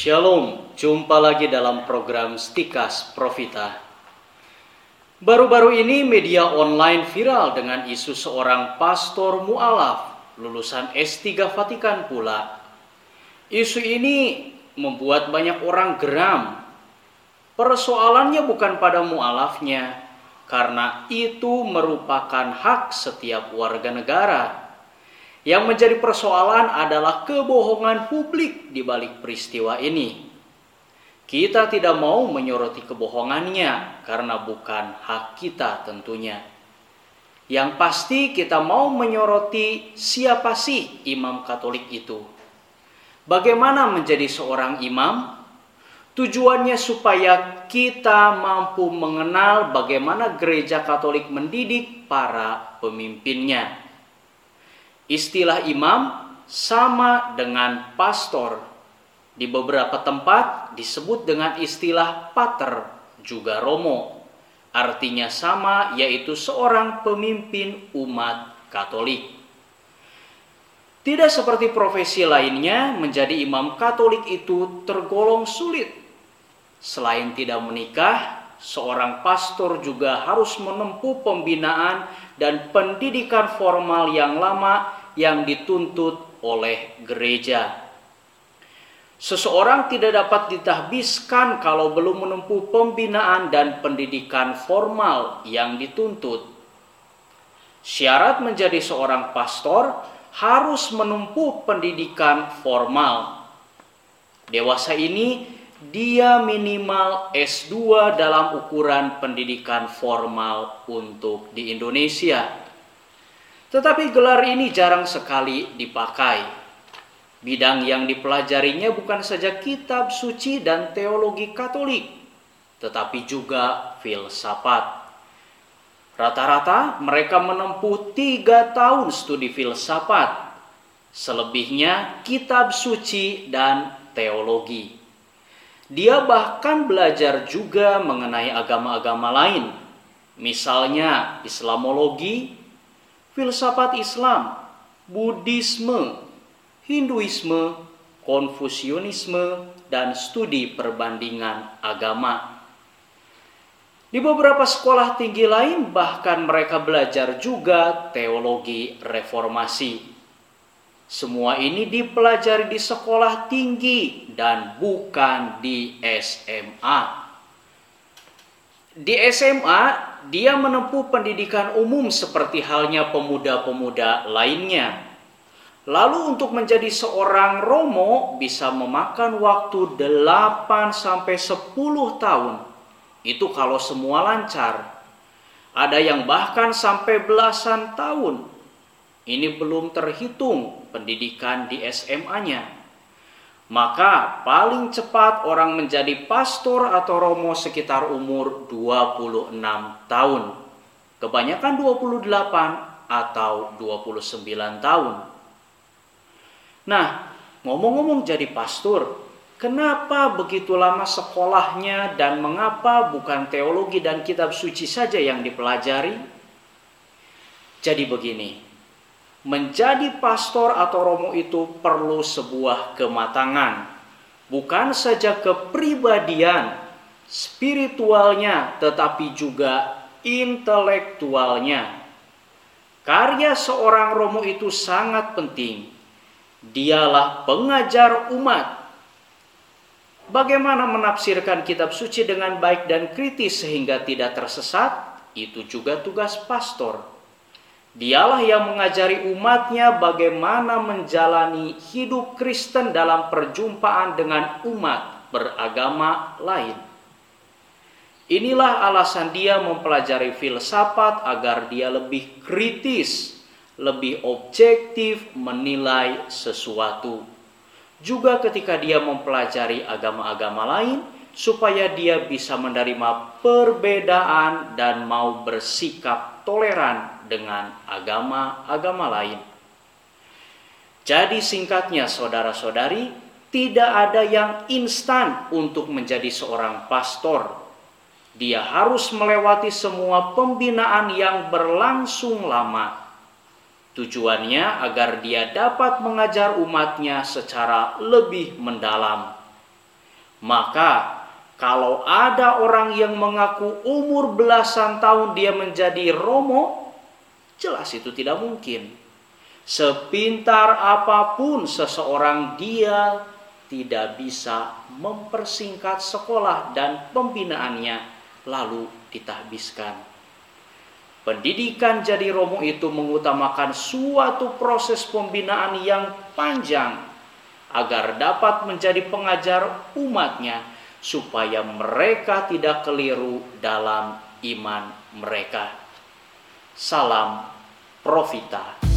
Shalom, jumpa lagi dalam program Stikas Profita. Baru-baru ini media online viral dengan isu seorang pastor mu'alaf lulusan S3 Vatikan pula. Isu ini membuat banyak orang geram. Persoalannya bukan pada mu'alafnya, karena itu merupakan hak setiap warga negara yang menjadi persoalan adalah kebohongan publik di balik peristiwa ini. Kita tidak mau menyoroti kebohongannya karena bukan hak kita tentunya. Yang pasti kita mau menyoroti siapa sih imam Katolik itu. Bagaimana menjadi seorang imam? Tujuannya supaya kita mampu mengenal bagaimana gereja Katolik mendidik para pemimpinnya Istilah imam sama dengan pastor. Di beberapa tempat disebut dengan istilah pater, juga romo. Artinya sama yaitu seorang pemimpin umat Katolik. Tidak seperti profesi lainnya, menjadi imam Katolik itu tergolong sulit. Selain tidak menikah, seorang pastor juga harus menempuh pembinaan dan pendidikan formal yang lama yang dituntut oleh gereja. Seseorang tidak dapat ditahbiskan kalau belum menempuh pembinaan dan pendidikan formal yang dituntut. Syarat menjadi seorang pastor harus menempuh pendidikan formal. Dewasa ini dia minimal S2 dalam ukuran pendidikan formal untuk di Indonesia. Tetapi gelar ini jarang sekali dipakai. Bidang yang dipelajarinya bukan saja kitab suci dan teologi Katolik, tetapi juga filsafat. Rata-rata mereka menempuh tiga tahun studi filsafat, selebihnya kitab suci dan teologi. Dia bahkan belajar juga mengenai agama-agama lain, misalnya Islamologi, filsafat Islam, Buddhisme, Hinduisme, Konfusianisme, dan studi perbandingan agama. Di beberapa sekolah tinggi lain bahkan mereka belajar juga teologi reformasi. Semua ini dipelajari di sekolah tinggi dan bukan di SMA. Di SMA dia menempuh pendidikan umum seperti halnya pemuda-pemuda lainnya. Lalu untuk menjadi seorang romo bisa memakan waktu 8 sampai 10 tahun. Itu kalau semua lancar. Ada yang bahkan sampai belasan tahun. Ini belum terhitung pendidikan di SMA-nya. Maka paling cepat orang menjadi pastor atau romo sekitar umur 26 tahun. Kebanyakan 28 atau 29 tahun. Nah, ngomong-ngomong jadi pastor, kenapa begitu lama sekolahnya dan mengapa bukan teologi dan kitab suci saja yang dipelajari? Jadi begini, menjadi pastor atau romo itu perlu sebuah kematangan, bukan saja kepribadian, spiritualnya, tetapi juga intelektualnya. Karya seorang romo itu sangat penting. Dialah pengajar umat. Bagaimana menafsirkan kitab suci dengan baik dan kritis sehingga tidak tersesat? Itu juga tugas pastor. Dialah yang mengajari umatnya bagaimana menjalani hidup Kristen dalam perjumpaan dengan umat beragama lain. Inilah alasan dia mempelajari filsafat agar dia lebih kritis, lebih objektif menilai sesuatu. Juga ketika dia mempelajari agama-agama lain, supaya dia bisa menerima perbedaan dan mau bersikap toleran dengan agama-agama lain. Jadi singkatnya saudara-saudari, tidak ada yang instan untuk menjadi seorang pastor. Dia harus melewati semua pembinaan yang berlangsung lama. Tujuannya agar dia dapat mengajar umatnya secara lebih mendalam. Maka kalau ada orang yang mengaku umur belasan tahun dia menjadi romo, jelas itu tidak mungkin. Sepintar apa pun seseorang dia tidak bisa mempersingkat sekolah dan pembinaannya lalu ditahbiskan. Pendidikan jadi romo itu mengutamakan suatu proses pembinaan yang panjang agar dapat menjadi pengajar umatnya supaya mereka tidak keliru dalam iman mereka. Salam Profita.